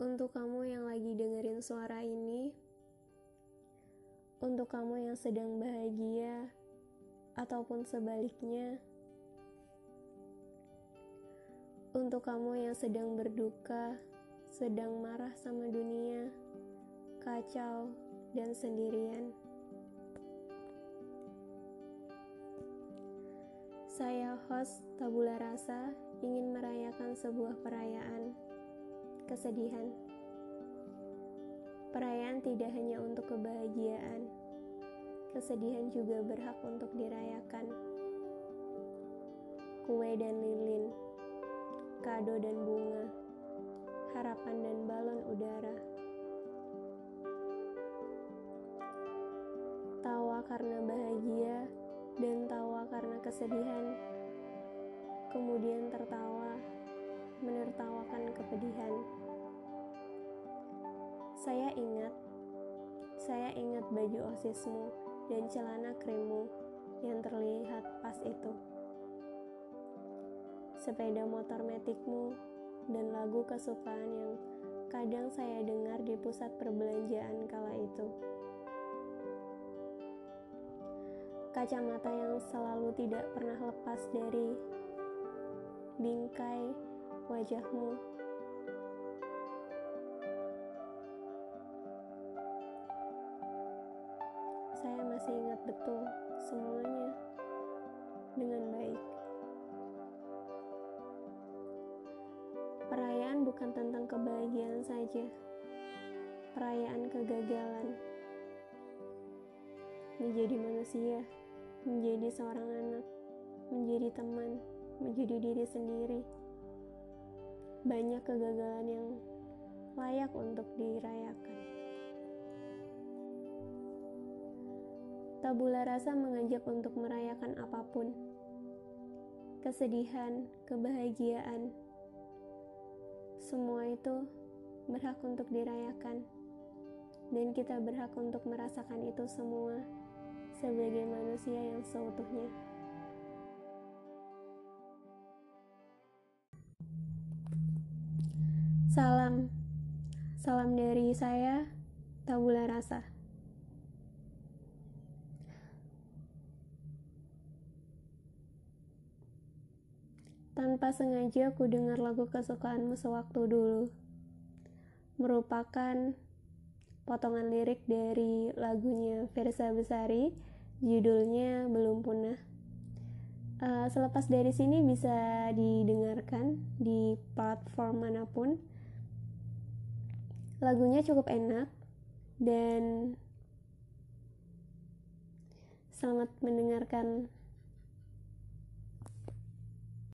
Untuk kamu yang lagi dengerin suara ini, untuk kamu yang sedang bahagia ataupun sebaliknya, untuk kamu yang sedang berduka, sedang marah sama dunia, kacau, dan sendirian. Saya host Tabula Rasa ingin merayakan sebuah perayaan kesedihan. Perayaan tidak hanya untuk kebahagiaan, kesedihan juga berhak untuk dirayakan. Kue dan lilin, kado dan bunga, harapan dan balon udara. Tawa karena bahagia dan tawa karena kesedihan, kemudian tertawa, menertawakan kepedihan. Saya ingat, saya ingat baju osismu dan celana krimmu yang terlihat pas itu. Sepeda motor metikmu dan lagu kesukaan yang kadang saya dengar di pusat perbelanjaan kala itu. Kacamata yang selalu tidak pernah lepas dari bingkai wajahmu. Saya masih ingat betul semuanya dengan baik. Perayaan bukan tentang kebahagiaan saja. Perayaan kegagalan. Menjadi manusia, menjadi seorang anak, menjadi teman, menjadi diri sendiri. Banyak kegagalan yang layak untuk dirayakan. Tabula rasa mengajak untuk merayakan apa pun. Kesedihan, kebahagiaan, semua itu berhak untuk dirayakan. Dan kita berhak untuk merasakan itu semua sebagai manusia yang seutuhnya. Salam, salam dari saya, Tabula Rasa. Tanpa sengaja ku dengar lagu kesukaanmu sewaktu dulu. Merupakan potongan lirik dari lagunya Versa Besari, judulnya Belum Punah. Uh, selepas dari sini bisa didengarkan di platform mana pun. Lagunya cukup enak dan selamat mendengarkan